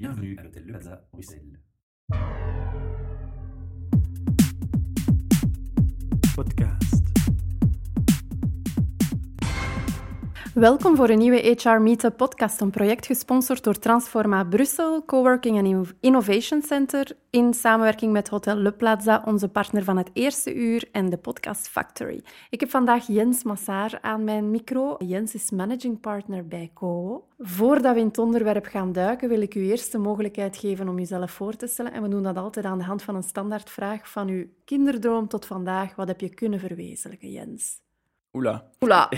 Bienvenue à l'hôtel Le Plaza, Bruxelles. Podcast. Welkom voor een nieuwe HR Meetup podcast, een project gesponsord door Transforma Brussel, Coworking en Innovation Center, in samenwerking met Hotel Le Plaza, onze partner van het eerste uur, en de Podcast Factory. Ik heb vandaag Jens Massaar aan mijn micro. Jens is managing partner bij Co. Voordat we in het onderwerp gaan duiken, wil ik u eerst de mogelijkheid geven om uzelf voor te stellen. En we doen dat altijd aan de hand van een standaardvraag van uw kinderdroom tot vandaag. Wat heb je kunnen verwezenlijken, Jens? Oela. Oela.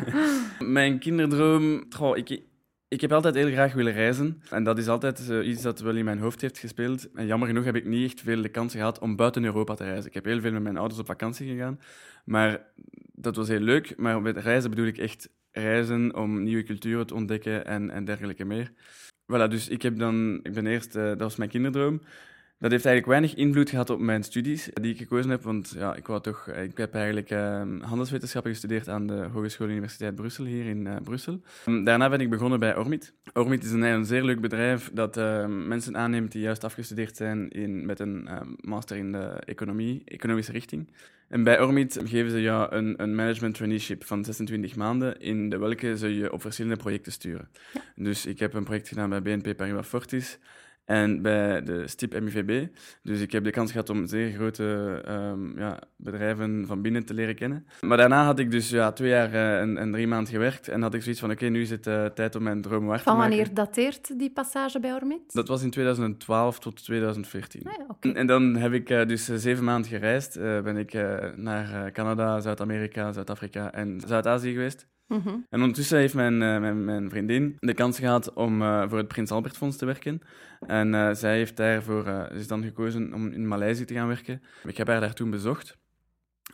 Mijn kinderdroom... Goh, ik, ik heb altijd heel graag willen reizen. En dat is altijd uh, iets dat wel in mijn hoofd heeft gespeeld. En jammer genoeg heb ik niet echt veel de kans gehad om buiten Europa te reizen. Ik heb heel veel met mijn ouders op vakantie gegaan. Maar dat was heel leuk. Maar met reizen bedoel ik echt reizen om nieuwe culturen te ontdekken en, en dergelijke meer. Voilà, dus ik, heb dan, ik ben eerst... Uh, dat was mijn kinderdroom. Dat heeft eigenlijk weinig invloed gehad op mijn studies die ik gekozen heb, want ja, ik, wou toch, ik heb eigenlijk uh, handelswetenschappen gestudeerd aan de Hogeschool Universiteit Brussel, hier in uh, Brussel. Um, daarna ben ik begonnen bij Ormit. Ormit is een, een zeer leuk bedrijf dat uh, mensen aanneemt die juist afgestudeerd zijn in, met een master in de economie, economische richting. En bij Ormit geven ze jou een, een management traineeship van 26 maanden, in de welke ze je op verschillende projecten sturen. Dus ik heb een project gedaan bij BNP Paribas Fortis, en bij de STIP MIVB. Dus ik heb de kans gehad om zeer grote um, ja, bedrijven van binnen te leren kennen. Maar daarna had ik dus ja, twee jaar uh, en, en, drie maanden gewerkt. En had ik zoiets van, oké, okay, nu is het uh, tijd om mijn droom waar te maken. Van wanneer dateert die passage bij Ormit? Dat was in 2012 tot 2014. Ah, ja, okay. en, dan heb ik uh, dus zeven maanden gereisd. ben ik naar Canada, Zuid-Amerika, Zuid-Afrika en Zuid-Azië geweest. Mm -hmm. En ondertussen heeft mijn, uh, mijn, mijn, vriendin de kans gehad om uh, voor het Prins Albert Fonds te werken. En uh, zij heeft daarvoor, is dan gekozen om in Maleisië te gaan werken. Ik heb haar daar toen bezocht.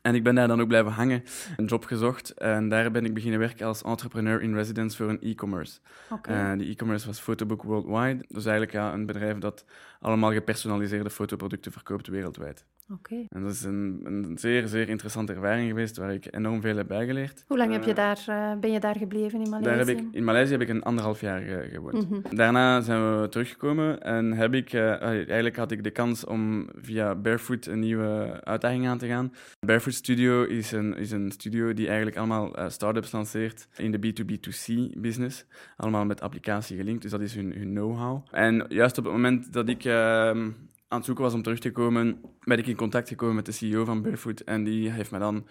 En ik ben daar dan ook blijven hangen, een job gezocht. En daar ben ik beginnen werken als entrepreneur in residence voor een e-commerce. Okay. die e-commerce was Photobook Worldwide. Dus eigenlijk ja, een bedrijf dat allemaal gepersonaliseerde fotoproducten verkoopt wereldwijd. Okay. En dat is een, een, zeer, zeer interessante ervaring geweest, waar ik enorm veel heb bijgeleerd. Hoe lang heb je daar, uh, ben je daar gebleven in Maleisië? Daar heb ik, in Maleisië heb ik een anderhalf jaar uh, gewoond. Mm -hmm. Daarna zijn we teruggekomen en heb ik, uh, eigenlijk had ik de kans om via Barefoot een nieuwe uitdaging aan te gaan. Barefoot Studio is een, is een studio die eigenlijk allemaal start-ups lanceert in de B2B2C business. Allemaal met applicatie gelinkt, dus dat is hun, hun know-how. En juist op het moment dat ik ehm, aan het zoeken was om terug te komen, ben ik in contact gekomen met de CEO van Barefoot. En die heeft me dan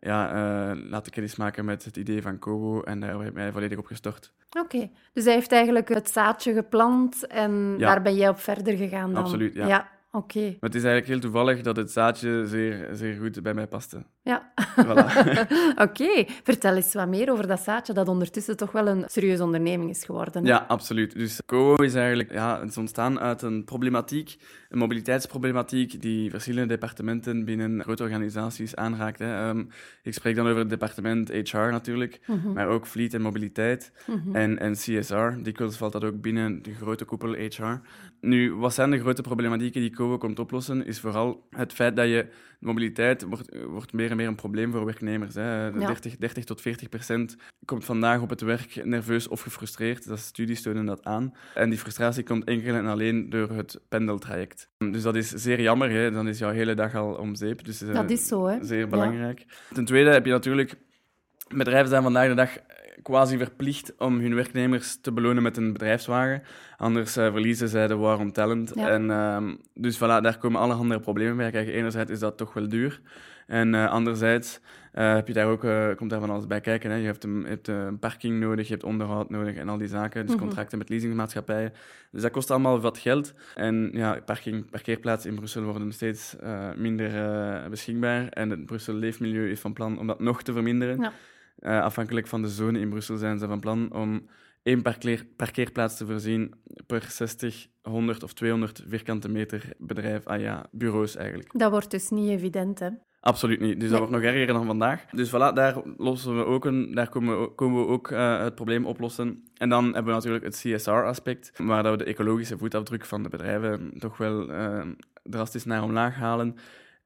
ja, uh, laten kennismaken met het idee van Kobo. En daar heb ik mij volledig op gestort. Oké, okay. dus hij heeft eigenlijk het zaadje geplant en ja. daar ben jij op verder gegaan dan? Absoluut, ja. ja. Oké. Okay. Maar het is eigenlijk heel toevallig dat het zaadje zeer, zeer goed bij mij paste. Ja. Voilà. Oké. Okay. Vertel eens wat meer over dat zaadje, dat ondertussen toch wel een serieuze onderneming is geworden. Ja, absoluut. Dus Co is eigenlijk ja, het is ontstaan uit een problematiek, een mobiliteitsproblematiek die verschillende departementen binnen grote organisaties aanraakt. Hè. Um, ik spreek dan over het departement HR natuurlijk, mm -hmm. maar ook fleet en mobiliteit mm -hmm. en, en CSR. Dikwijls valt dat ook binnen de grote koepel HR. Nu, wat zijn de grote problematieken die Komt oplossen, is vooral het feit dat je mobiliteit wordt, wordt meer en meer een probleem voor werknemers. Hè. Ja. 30, 30 tot 40 procent komt vandaag op het werk nerveus of gefrustreerd. Dat studies tonen dat aan. En die frustratie komt enkel en alleen door het pendeltraject. Dus dat is zeer jammer. Hè. Dan is jouw hele dag al om zeep. Dus, uh, dat is zo, hè? Zeer belangrijk. Ja. Ten tweede heb je natuurlijk... Bedrijven zijn vandaag de dag quasi verplicht om hun werknemers te belonen met een bedrijfswagen. Anders uh, verliezen zij de war on talent. Ja. En, uh, dus voilà, daar komen allerhande problemen bij. Kijk, enerzijds is dat toch wel duur. En uh, anderzijds heb je daar ook, komt daar van alles bij kijken. Hè. Je hebt een, je hebt een parking nodig, je hebt onderhoud nodig en al die zaken. Dus contracten met leasingmaatschappijen. Dus dat kost allemaal wat geld. En ja, parking, parkeerplaatsen in Brussel worden steeds minder beschikbaar. En het Brussel Leefmilieu is van plan om dat nog te verminderen. Ja. Uh, afhankelijk van de zone in Brussel zijn ze van plan om één parkeer, parkeerplaats te voorzien per 60, 100 of 200 vierkante meter bedrijf. Ah ja, bureaus eigenlijk. Dat wordt dus niet evident, hè? Absoluut niet. Dus Nee. dat wordt nog erger dan vandaag. Dus voilà, daar, lossen we ook een, daar komen we, komen we ook eh, het probleem oplossen. En dan hebben we natuurlijk het CSR-aspect, waar dat we de ecologische voetafdruk van de bedrijven toch wel eh, drastisch naar omlaag halen.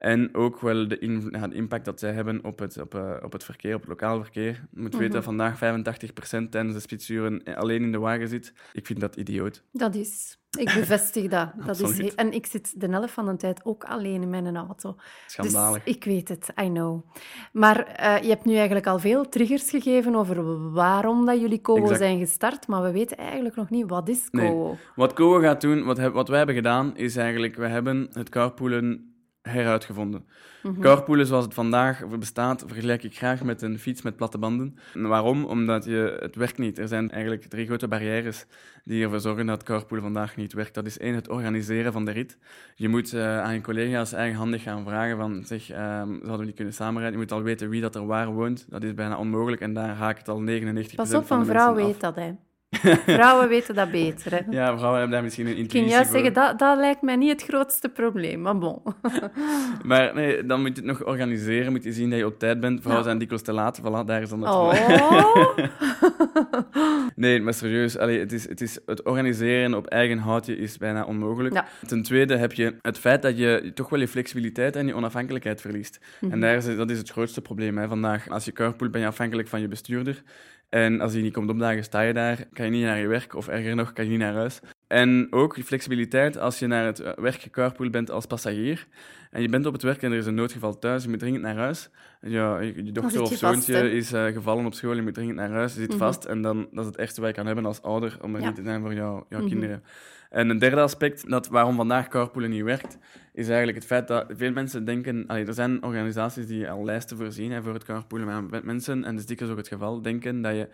En ook wel de, in- ja, de impact dat zij hebben op het, op, eh, op het verkeer, op het lokaal verkeer. Je moet weten dat vandaag 85% tijdens de spitsuren alleen in de wagen zit. Ik vind dat idioot. Dat is. Ik bevestig dat. dat is en ik zit de helft van de tijd ook alleen in mijn auto. Schandalig. Dus ik weet het, I know. Maar eh, je hebt nu eigenlijk al veel triggers gegeven over waarom dat jullie Exact. zijn gestart, maar we weten eigenlijk nog niet wat is Nee. Kowo. Wat Kowo gaat doen, wat, heb- wat wij hebben gedaan, is eigenlijk, we hebben het carpoolen heruitgevonden. Mhm. Carpoolen zoals het vandaag bestaat, vergelijk ik graag met een fiets met platte banden. En waarom? Omdat je, het werkt niet. Er zijn eigenlijk drie grote barrières die ervoor zorgen dat carpoolen vandaag niet werkt. Dat is één, het organiseren van de rit. Je moet eh, aan je collega's eigenhandig gaan vragen van, zeg, ehm, zouden we niet kunnen samenrijden? Je moet al weten wie dat er waar woont. Dat is bijna onmogelijk en daar haakt al 99% Pas op, van vrouw weet dat, hè. Vrouwen weten dat beter, hè. Ja, vrouwen hebben daar misschien een Ik intuïtie ging juist voor. zeggen, dat, dat lijkt mij niet het grootste probleem, maar bon. Maar nee, dan moet je het nog organiseren, moet je zien dat je op tijd bent. Vrouwen Ja. zijn dikwijls te laat, voilà, daar is dan het Oh. Nee, maar serieus, allee, het, is, het, is, het organiseren op eigen houtje is bijna onmogelijk. Ja. Ten tweede heb je het feit dat je toch wel je flexibiliteit en je onafhankelijkheid verliest. Mhm. En daar is, dat is het grootste probleem hè, vandaag. Als je carpool ben je afhankelijk van je bestuurder. En als hij niet komt opdagen, sta je daar, kan je niet naar je werk, of erger nog, kan je niet naar huis. En ook je flexibiliteit als je naar het werk gecarpool bent als passagier. En je bent op het werk en er is een noodgeval thuis, je moet dringend naar huis. Ja, je, je dochter of je vast, zoontje is eh, gevallen op school, je moet dringend naar huis, je zit Mhm. vast. En dan, dat is het ergste wat je kan hebben als ouder, om er Ja. niet te zijn voor jouw jouw Mhm. kinderen. En een derde aspect, dat waarom vandaag carpoolen niet werkt, is eigenlijk het feit dat veel mensen denken... Allee, er zijn organisaties die al lijsten voorzien hè, voor het carpoolen, maar met mensen, en dat is dikwijls ook het geval, denken dat je,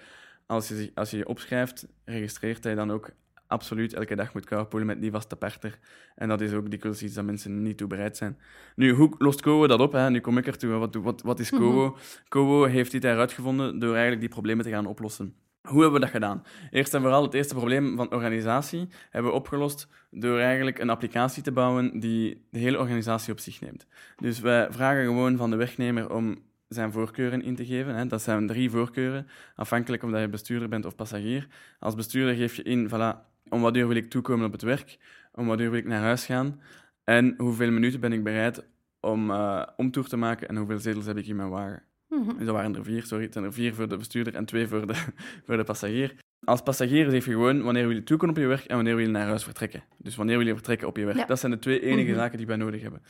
als je als je, je opschrijft, registreert, dat je dan ook absoluut elke dag moet carpoolen met die vaste partner. En dat is ook dikwijls iets dat mensen niet toe bereid zijn. Nu, hoe lost Kowo dat op? Hè? Nu kom ik ertoe. Wat, wat, wat is Kowo? Kowo heeft dit uitgevonden door eigenlijk die problemen te gaan oplossen. Hoe hebben we dat gedaan? Eerst en vooral het eerste probleem van organisatie hebben we opgelost door eigenlijk een applicatie te bouwen die de hele organisatie op zich neemt. Dus wij vragen gewoon van de werknemer om zijn voorkeuren in te geven. Hè. Dat zijn drie voorkeuren, afhankelijk of je bestuurder bent of passagier. Als bestuurder geef je in, voilà, om wat uur wil ik toekomen op het werk, om wat uur wil ik naar huis gaan en hoeveel minuten ben ik bereid om eh omtoer te maken en hoeveel zetels heb ik in mijn wagen. Dus dat waren er vier, sorry. Het zijn er vier voor de bestuurder en twee voor de, voor de passagier. Als passagier zeg je gewoon wanneer wil je toekomen op je werk en wanneer wil je naar huis vertrekken. Dus wanneer wil je vertrekken op je werk. Ja. Dat zijn de twee enige Mhm. zaken die wij nodig hebben.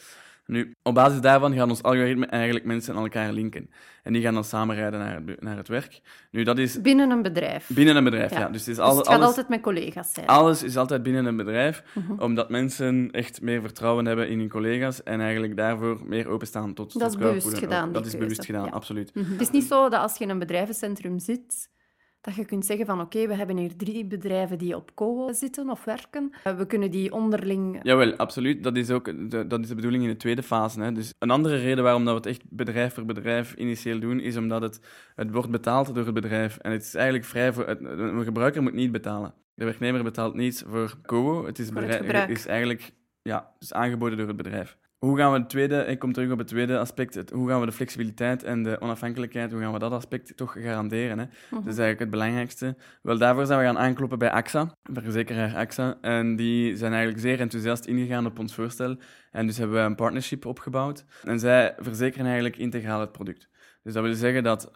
Nu, op basis daarvan gaat ons algoritme eigenlijk mensen aan elkaar linken. En die gaan dan samenrijden naar het, naar het werk. Nu, dat is Binnen een bedrijf. binnen een bedrijf, Ja. ja. Dus het is Dus al, het gaat alles, altijd met collega's zijn. alles is altijd binnen een bedrijf, Mhm. omdat mensen echt meer vertrouwen hebben in hun collega's en eigenlijk daarvoor meer openstaan tot Dat tot is bewust gedaan, Dat is bewust gedaan, ja. absoluut. Mhm. Het is niet zo dat als je in een bedrijvencentrum zit, dat je kunt zeggen van oké, we hebben hier drie bedrijven die op Kowo zitten of werken. Eh, We kunnen die onderling... Jawel, absoluut. Dat is ook de, dat is de bedoeling in de tweede fase. Hè. Dus een andere reden waarom dat we het echt bedrijf voor bedrijf initieel doen, is omdat het, het wordt betaald door het bedrijf. En het is eigenlijk vrij voor... Het, een gebruiker moet niet betalen. De werknemer betaalt niets voor Kowo. Het is, het bedrijf- is eigenlijk ja, het is aangeboden door het bedrijf. Hoe gaan we het tweede, ik kom terug op het tweede aspect, het, hoe gaan we de flexibiliteit en de onafhankelijkheid, hoe gaan we dat aspect toch garanderen? Hè? Dat is eigenlijk het belangrijkste. Wel, daarvoor zijn we gaan aankloppen bij AXA, verzekeraar AXA. En die zijn eigenlijk zeer enthousiast ingegaan op ons voorstel. En dus hebben we een partnership opgebouwd. En zij verzekeren eigenlijk integraal het product. Dus dat wil zeggen dat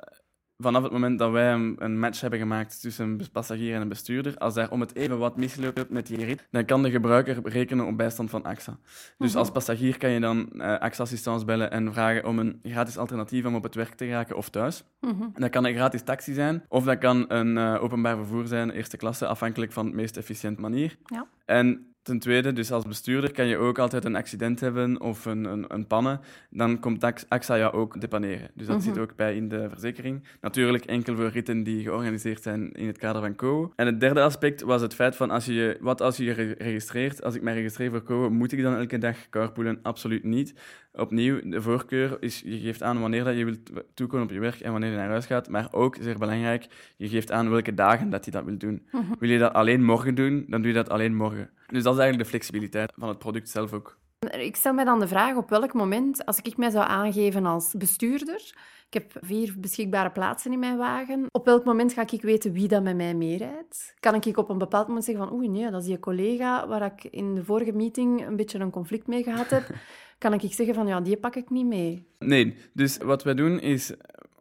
vanaf het moment dat wij een, match hebben gemaakt tussen een passagier en een bestuurder, als daar om het even wat misloopt met die rit, dan kan de gebruiker rekenen op bijstand van AXA. Dus Mhm. als passagier kan je dan eh, AXA Assistance bellen en vragen om een gratis alternatief om op het werk te geraken of thuis. Mhm. Dat kan een gratis taxi zijn, of dat kan een eh, openbaar vervoer zijn, eerste klasse, afhankelijk van de meest efficiënte manier. Ja. En ten tweede, dus als bestuurder kan je ook altijd een accident hebben of een, een, een pannen, dan komt Ax- AXA jou ook depaneren. Dus dat Mhm. zit ook bij in de verzekering. Natuurlijk enkel voor ritten die georganiseerd zijn in het kader van CO. En het derde aspect was het feit van, als je, wat als je je re- registreert, als ik mij registreer voor CO, moet ik dan elke dag carpoolen? Absoluut niet. Opnieuw, de voorkeur is, je geeft aan wanneer dat je wilt toekomen op je werk en wanneer je naar huis gaat, maar ook, zeer belangrijk, je geeft aan welke dagen dat je dat wil doen. Mhm. Wil je dat alleen morgen doen, dan doe je dat alleen morgen. Dus dat is eigenlijk de flexibiliteit van het product zelf ook. Ik stel mij dan de vraag op welk moment, als ik mij zou aangeven als bestuurder, ik heb vier beschikbare plaatsen in mijn wagen, op welk moment ga ik weten wie dat met mij meerijdt? Kan ik op een bepaald moment zeggen van oei nee, dat is die collega waar ik in de vorige meeting een beetje een conflict mee gehad heb. Kan ik zeggen van ja, die pak ik niet mee. Nee, dus wat wij doen is,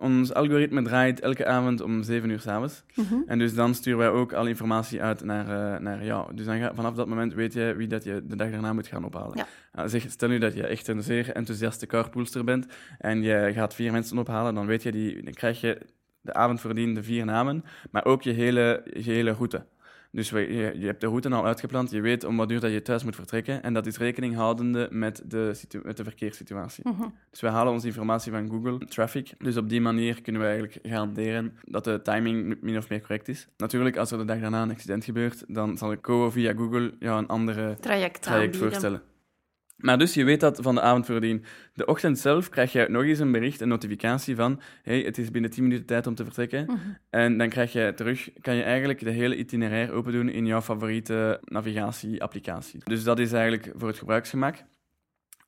ons algoritme draait elke avond om 7 uur s'avonds. Mhm. En dus dan sturen wij ook alle informatie uit naar, eh, naar jou. Dus dan ga, vanaf dat moment weet je wie dat je de dag daarna moet gaan ophalen. Ja. Uh, zeg, stel nu dat je echt een zeer enthousiaste carpoolster bent en je gaat vier mensen ophalen, dan weet je die, dan krijg je de avond voordien de vier namen, maar ook je hele, je hele route. Dus we- je, je hebt de route al uitgepland, je weet om wat uur dat je thuis moet vertrekken en dat is rekening houdende met de, situ- met de verkeerssituatie. Mhm. Dus wij halen onze informatie van Google Traffic. Dus op die manier kunnen we eigenlijk garanderen dat de timing min of meer correct is. Natuurlijk, als er de dag daarna een accident gebeurt, dan zal ik via Google jou een andere Traject, traject voorstellen. Maar dus je weet dat van de avond voordien. De ochtend zelf krijg je nog eens een bericht, een notificatie van hey, het is binnen 10 minuten tijd om te vertrekken. Mhm. En dan krijg je terug, kan je eigenlijk de hele itinerair open doen in jouw favoriete navigatie-applicatie. Dus dat is eigenlijk voor het gebruiksgemak.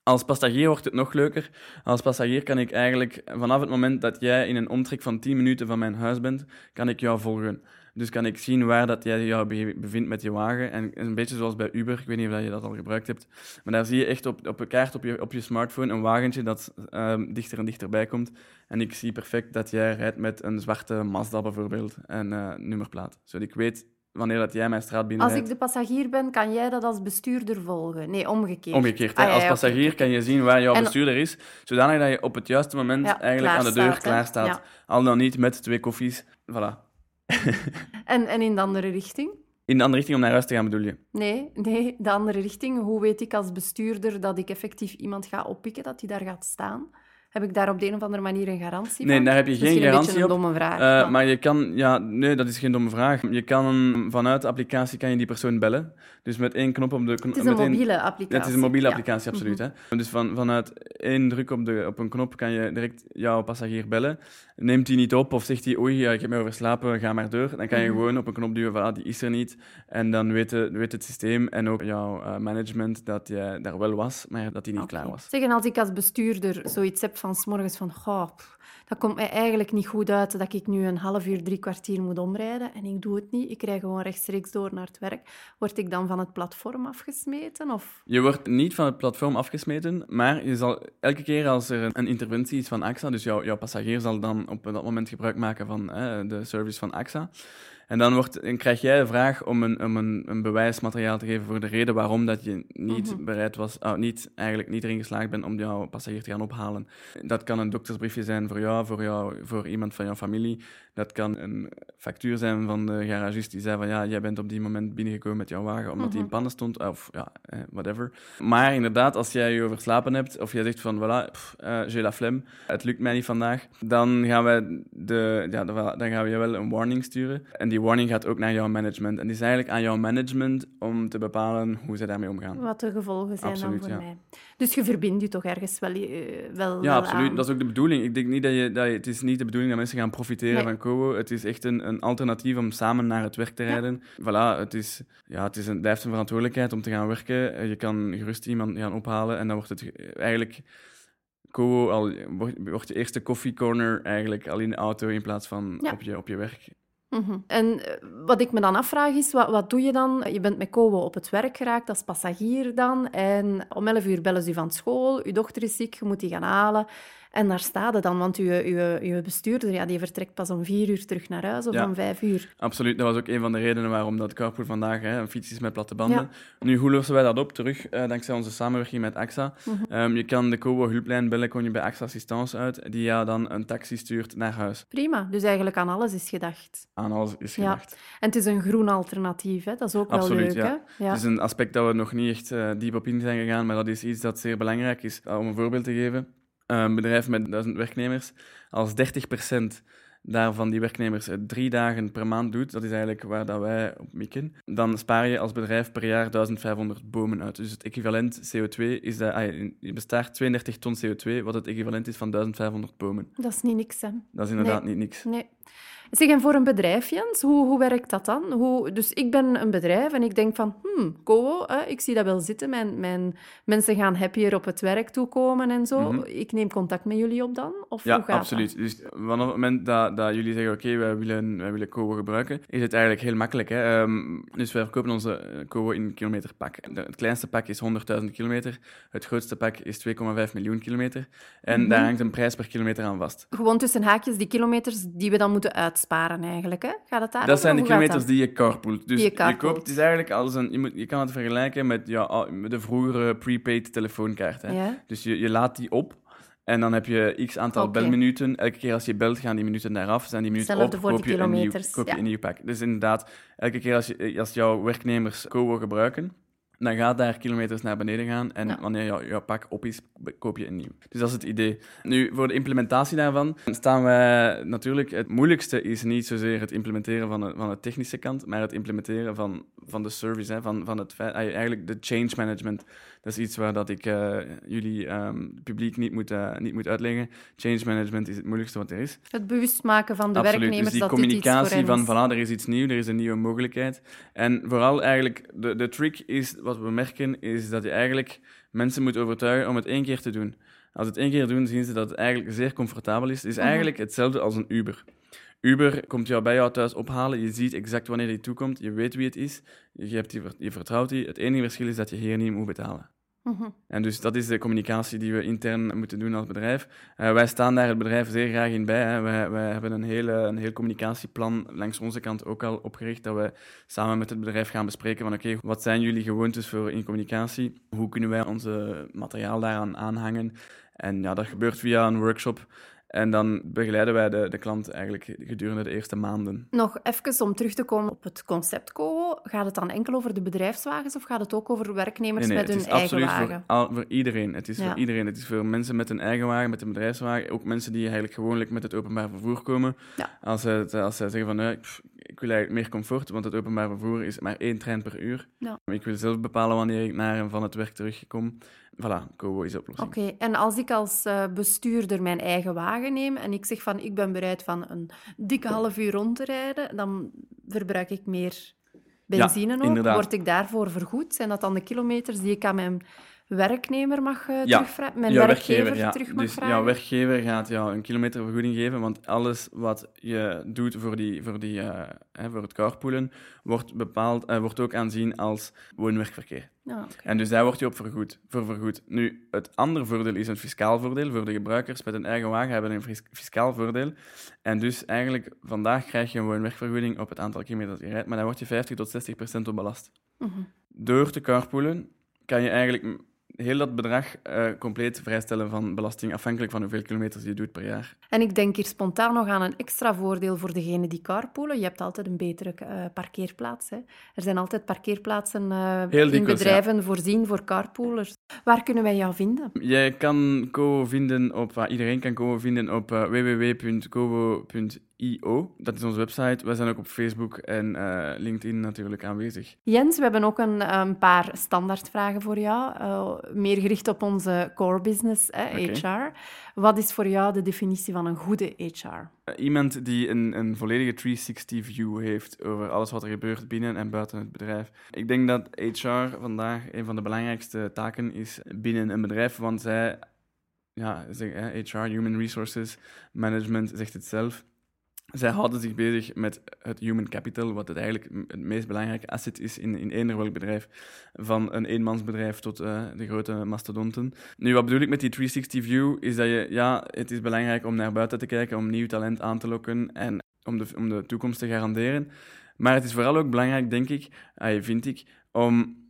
Als passagier wordt het nog leuker. Als passagier kan ik eigenlijk vanaf het moment dat jij in een omtrek van 10 minuten van mijn huis bent, kan ik jou volgen. Dus kan ik zien waar dat jij jou be- bevindt met je wagen. En een beetje zoals bij Uber, ik weet niet of je dat al gebruikt hebt. Maar daar zie je echt op, op een kaart op je, op je smartphone een wagentje dat ehm, dichter en dichterbij komt. En ik zie perfect dat jij rijdt met een zwarte Mazda bijvoorbeeld en eh, nummerplaat. Zodat ik weet wanneer dat jij mijn straat binnen Als ik de passagier ben, kan jij dat als bestuurder volgen? Nee, omgekeerd. Omgekeerd, hè. Ah, ja, als passagier kan je zien waar jouw En- bestuurder is, zodanig dat je op het juiste moment Ja, eigenlijk aan de deur klaar staat, hè. klaar staat. Al dan niet met twee koffies. Voilà. En, en in de andere richting? In de andere richting om naar huis te gaan, bedoel je? Nee, nee, de andere richting. Hoe weet ik als bestuurder dat ik effectief iemand ga oppikken, dat die daar gaat staan? Heb ik daar op de een of andere manier een garantie Nee, van? daar heb je geen Misschien garantie een op. een domme vraag. Eh, maar- maar je kan, ja, nee, dat is geen domme vraag. Je kan vanuit de applicatie kan je die persoon bellen. Dus met één knop op de het is een één- mobiele applicatie. Ja, het is een mobiele Ja. applicatie, absoluut. hè. Dus van, vanuit één druk op, de, op een knop kan je direct jouw passagier bellen. Neemt hij niet op of zegt hij, oei, ja, ik heb me overslapen, ga maar door. Dan kan je Mhm. gewoon op een knop duwen van, ah, die is er niet. En dan weet, de- weet het systeem en ook jouw eh, management dat jij daar wel was, maar dat hij niet klaar was. Zeg, en als ik als bestuurder zoiets heb van 's morgens van, goh, dat komt mij eigenlijk niet goed uit dat ik nu een half uur, drie kwartier moet omrijden en ik doe het niet, ik rij gewoon rechtstreeks door naar het werk, word ik dan van het platform afgesmeten? Of... Je wordt niet van het platform afgesmeten, maar je zal elke keer als er een, interventie is van AXA, dus jouw, jouw passagier zal dan op dat moment gebruik maken van eh, de service van AXA. En dan, wordt, dan krijg jij de vraag om, een, om een, een bewijsmateriaal te geven voor de reden waarom dat je niet Mhm. bereid was, ah, niet, eigenlijk niet erin geslaagd bent om jouw passagier te gaan ophalen. Dat kan een doktersbriefje zijn voor jou, voor, jou, voor iemand van jouw familie. Dat kan een factuur zijn van de garagist die zei van ja, jij bent op die moment binnengekomen met jouw wagen omdat die in Mhm. pannen stond, of ja, eh, whatever. Maar inderdaad, als jij je overslapen hebt of jij zegt van voilà, pff, eh, j'ai la flemme, het lukt mij niet vandaag, dan gaan, wij de, ja, dan dan gaan we je wel een warning sturen. En die warning gaat ook naar jouw management. En die is eigenlijk aan jouw management om te bepalen hoe ze daarmee omgaan. Wat de gevolgen zijn Absoluut, dan voor ja. mij. Dus je verbindt je toch ergens wel, eh, wel, Ja, wel absoluut. aan. Dat is ook de bedoeling. Ik denk niet dat je, dat je, het is niet de bedoeling dat mensen gaan profiteren Nee. van Kobo. Het is echt een, een alternatief om samen naar het werk te Ja. rijden. Voilà, het, is, ja, het is een, blijft een verantwoordelijkheid om te gaan werken. Je kan gerust iemand gaan ophalen en dan wordt het ge- eigenlijk... Kobo al, wordt, je eerste koffiecorner eigenlijk al in de auto in plaats van Ja. op, je, op je werk. Mhm. En eh, wat ik me dan afvraag is, wat, wat doe je dan? Je bent met Kobo op het werk geraakt als passagier dan. En om 11 uur bellen ze u van school. Uw dochter is ziek, je moet die gaan halen. En daar staat het dan, want uw, uw, uw bestuurder ja, die vertrekt pas om vier uur terug naar huis of Ja. om vijf uur. Absoluut, dat was ook een van de redenen waarom dat Carpool vandaag hè, een fiets is met platte banden. Ja. Nu, hoe lossen wij dat op? Terug, eh, dankzij onze samenwerking met AXA. Mhm. Ehm, je kan de Kobo hulplijn bellen, kon je bij AXA Assistance uit, die jou dan een taxi stuurt naar huis. Prima, dus eigenlijk aan alles is gedacht. Aan alles is Ja. gedacht. En het is een groen alternatief, hè? dat is ook Absoluut, wel leuk. ja. Hè? Ja. Het is een aspect dat we nog niet echt eh, diep op in zijn gegaan, maar dat is iets dat zeer belangrijk is. Uh, om een voorbeeld te geven, een bedrijf met duizend werknemers, als 30% daarvan die werknemers het drie dagen per maand doet, dat is eigenlijk waar dat wij op mikken, dan spaar je als bedrijf per jaar 1500 bomen uit. Dus het equivalent CO2 is dat, ah, je bestaat 32 ton CO2, wat het equivalent is van 1500 bomen. Dat is niet niks, hè? Dat is inderdaad niet niks. Nee. Zeg, en voor een bedrijf, Jens, hoe, hoe werkt dat dan? Hoe, dus ik ben een bedrijf en ik denk van, hmm, Kowo, hè, ik zie dat wel zitten. Mijn, mijn mensen gaan happier op het werk toekomen en zo. Mhm. Ik neem contact met jullie op dan? Of Ja, hoe gaat absoluut. Dus vanaf het moment dat, dat jullie zeggen, oké, wij willen, wij willen Kowo gebruiken, is het eigenlijk heel makkelijk. Hè? Ehm, dus wij verkopen onze eh, Kowo in kilometerpak. Het kleinste pak is 100.000 kilometer, het grootste pak is 2,5 miljoen kilometer. En Mhm. daar hangt een prijs per kilometer aan vast. Gewoon tussen haakjes die kilometers die we dan moeten uitsparen eigenlijk. Hè? Gaat het daar Dat zijn de kilometers dat? die je carpoolt. Dus je koopt, het is eigenlijk als een, je, moet, je kan het vergelijken met, ja, met de vroegere prepaid telefoonkaart. Hè? Ja? Dus je, je laat die op en dan heb je x aantal belminuten. Elke keer als je belt, gaan die minuten daaraf. Zijn die minuten op, koop je, een nieuw, koop je ja. een nieuw pak. Dus inderdaad, elke keer als, je, als jouw werknemers Kowo gebruiken, dan gaat daar kilometers naar beneden gaan. En Ja. wanneer jouw, jouw pak op is, koop je een nieuw. Dus dat is het idee. Nu, voor de implementatie daarvan staan wij natuurlijk... Het moeilijkste is niet zozeer het implementeren van de, van de technische kant, maar het implementeren van, van de service, hè, van, van het feit... Eigenlijk de change management. Dat is iets waar dat ik eh, jullie ehm, publiek niet moet, eh, niet moet uitleggen. Change management is het moeilijkste wat er is. Het bewust maken van de Absoluut. werknemers dus die dat dit iets voor communicatie van, voilà, er is iets nieuws, er is een nieuwe mogelijkheid. En vooral eigenlijk, de, de trick is, wat we merken, is dat je eigenlijk mensen moet overtuigen om het één keer te doen. Als het één keer doen, zien ze dat het eigenlijk zeer comfortabel is. Het is Mhm. eigenlijk hetzelfde als een Uber. Uber komt jou bij jou thuis ophalen, je ziet exact wanneer hij toekomt, je weet wie het is, je, hebt die, je vertrouwt die. Het enige verschil is dat je hier niet moet betalen. Mhm. En dus dat is de communicatie die we intern moeten doen als bedrijf. Eh, wij staan daar het bedrijf zeer graag in bij. Wij hebben een, hele, een heel communicatieplan langs onze kant ook al opgericht, dat we samen met het bedrijf gaan bespreken van oké, wat zijn jullie gewoontes voor in communicatie? Hoe kunnen wij onze materiaal daaraan aanhangen? En ja, dat gebeurt via een workshop. En dan begeleiden wij de, de klant eigenlijk gedurende de eerste maanden. Nog even om terug te komen op het concept Kowo. Gaat het dan enkel over de bedrijfswagens of gaat het ook over werknemers met hun eigen wagen? Voor, voor iedereen. Het is Ja. voor iedereen. Het is voor mensen met een eigen wagen, met een bedrijfswagen. Ook mensen die eigenlijk gewoonlijk met het openbaar vervoer komen. Ja. Als, het- als zij zeggen van, nee, pff, ik wil eigenlijk meer comfort, want het openbaar vervoer is maar één trein per uur. Ja. Ik wil zelf bepalen wanneer ik naar en van het werk terugkom. Voilà, Kobo is de oplossing. Oké, en als ik als eh, bestuurder mijn eigen wagen neem en ik zeg van ik ben bereid van een dikke half uur rond te rijden, dan verbruik ik meer benzine ook. inderdaad. Word ik daarvoor vergoed? Zijn dat dan de kilometers die ik aan mijn werknemer mag eh, Ja, terugvragen? Mijn werkgever ja. terug mag dus vragen? jouw werkgever gaat jou een kilometervergoeding geven, want alles wat je doet voor, die, voor, die, eh, hè, voor het carpoolen wordt, bepaald, eh, wordt ook aanzien als woon-werkverkeer. Oké. En dus daar word je op vergoed, voor vergoed. Nu, het andere voordeel is een fiscaal voordeel. Voor de gebruikers met een eigen wagen hebben een fis- fiscaal voordeel. En dus eigenlijk, vandaag krijg je een woon-werkvergoeding op het aantal kilometers dat je rijdt, maar dan word je 50 tot 60 procent op belast. Mhm. Door te carpoolen kan je eigenlijk heel dat bedrag eh, compleet vrijstellen van belasting, afhankelijk van hoeveel kilometers je doet per jaar. En ik denk hier spontaan nog aan een extra voordeel voor degenen die carpoolen. Je hebt altijd een betere eh, parkeerplaats. Hè. Er zijn altijd parkeerplaatsen eh, in dikwijls, bedrijven voorzien voor carpoolers. Waar kunnen wij jou vinden? Jij kan Kovo vinden op, iedereen kan Kovo vinden op eh, www.kovo.io. Dat is onze website. Wij zijn ook op Facebook en eh, LinkedIn natuurlijk aanwezig. Jens, we hebben ook een, een paar standaardvragen voor jou. eh, meer gericht op onze core business. HR. Wat is voor jou de definitie van een goede HR? Eh, Iemand die een, een volledige 360 view heeft over alles wat er gebeurt binnen en buiten het bedrijf. Ik denk dat HR vandaag een van de belangrijkste taken is binnen een bedrijf, want zij, ja, HR, Human Resources Management, zegt het zelf. Zij houden zich bezig met het human capital, wat het eigenlijk het meest belangrijke asset is in, in eender welk bedrijf. Van een eenmansbedrijf tot eh, de grote mastodonten. Nu, wat bedoel ik met die 360 view? Is dat je, ja, het is belangrijk om naar buiten te kijken, om nieuw talent aan te lokken en om de, om de toekomst te garanderen. Maar het is vooral ook belangrijk, denk ik, ah, vind ik, om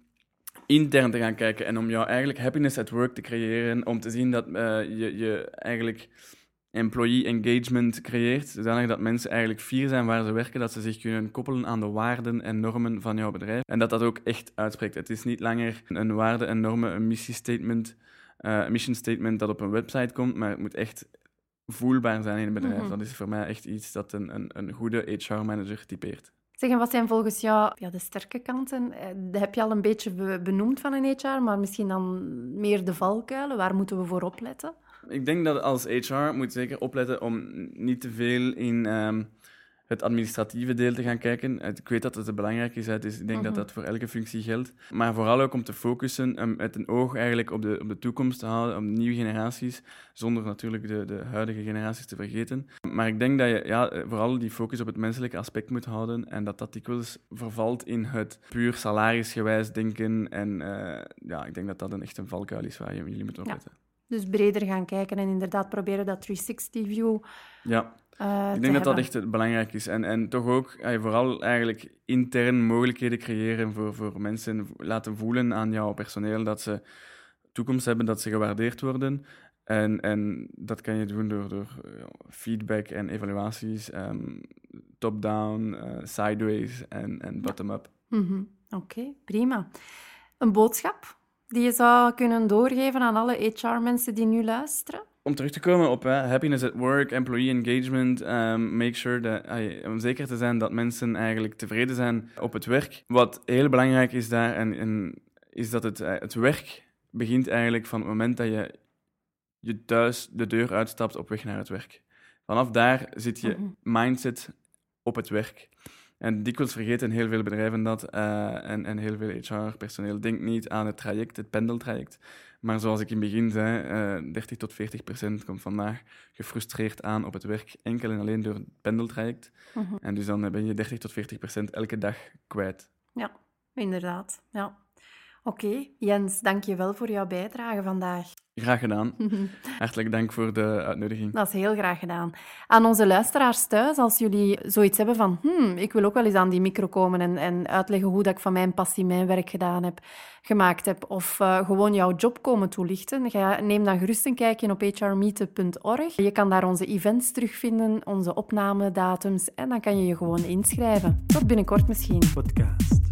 intern te gaan kijken en om jou eigenlijk happiness at work te creëren, om te zien dat eh, je, je eigenlijk employee engagement creëert, zodanig dat mensen eigenlijk fier zijn waar ze werken, dat ze zich kunnen koppelen aan de waarden en normen van jouw bedrijf en dat dat ook echt uitspreekt. Het is niet langer een waarde en normen, een missiestatement, eh, een mission statement dat op een website komt, maar het moet echt voelbaar zijn in een bedrijf. Mhm. Dat is voor mij echt iets dat een, een, een goede HR-manager typeert. Zeg, en wat zijn volgens jou ja, de sterke kanten? Eh, Dat heb je al een beetje be- benoemd van een HR, maar misschien dan meer de valkuilen. Waar moeten we voor opletten? Ik denk dat als HR moet zeker opletten om niet te veel in, ehm, het administratieve deel te gaan kijken. Ik weet dat het belangrijk is, dus ik denk dat Mhm. dat voor elke functie geldt. Maar vooral ook om te focussen, um, met een oog eigenlijk op de, op de toekomst te houden, op nieuwe generaties, zonder natuurlijk de, de huidige generaties te vergeten. Maar ik denk dat je ja, eh, vooral die focus op het menselijke aspect moet houden en dat dat dikwijls vervalt in het puur salarisgewijs denken. En eh, ja, ik denk dat dat een echt een valkuil is waar je, jullie moeten Ja. Dus breder gaan kijken en inderdaad proberen dat 360-view Ja. uh, Ik denk dat dat echt belangrijk is. En, en toch ook eh, vooral eigenlijk intern mogelijkheden creëren voor, voor mensen. Laten voelen aan jouw personeel dat ze toekomst hebben, dat ze gewaardeerd worden. En, en dat kan je doen door, door eh, feedback en evaluaties, ehm, top-down, eh, sideways en, en bottom-up. Mhm. Oké, prima. Een boodschap die je zou kunnen doorgeven aan alle HR-mensen die nu luisteren? Om terug te komen op hè, happiness at work, employee engagement, um, make sure om zeker te zijn dat mensen eigenlijk tevreden zijn op het werk. Wat heel belangrijk is daar, en, en is dat het, eh, het werk begint eigenlijk van het moment dat je, je thuis de deur uitstapt op weg naar het werk. Vanaf daar zit je Mhm. mindset op het werk. En dikwijls vergeten heel veel bedrijven dat eh, en, en heel veel HR-personeel denkt niet aan het traject, het pendeltraject. Maar zoals ik in het begin zei, eh 30 tot 40 procent komt vandaag gefrustreerd aan op het werk, enkel en alleen door het pendeltraject. Mhm. En dus dan ben je 30 tot 40 procent elke dag kwijt. Ja, inderdaad. Ja. Oké, Jens, dank je wel voor jouw bijdrage vandaag. Graag gedaan. Hartelijk dank voor de uitnodiging. Dat is heel graag gedaan. Aan onze luisteraars thuis, als jullie zoiets hebben van hmm, ik wil ook wel eens aan die micro komen en, en uitleggen hoe dat ik van mijn passie mijn werk gedaan heb, gemaakt heb, of eh, gewoon jouw job komen toelichten, ga, neem dan gerust een kijkje op hrmeetup.org. Je kan daar onze events terugvinden, onze opnamedatums en dan kan je je gewoon inschrijven. Tot binnenkort misschien. Podcast.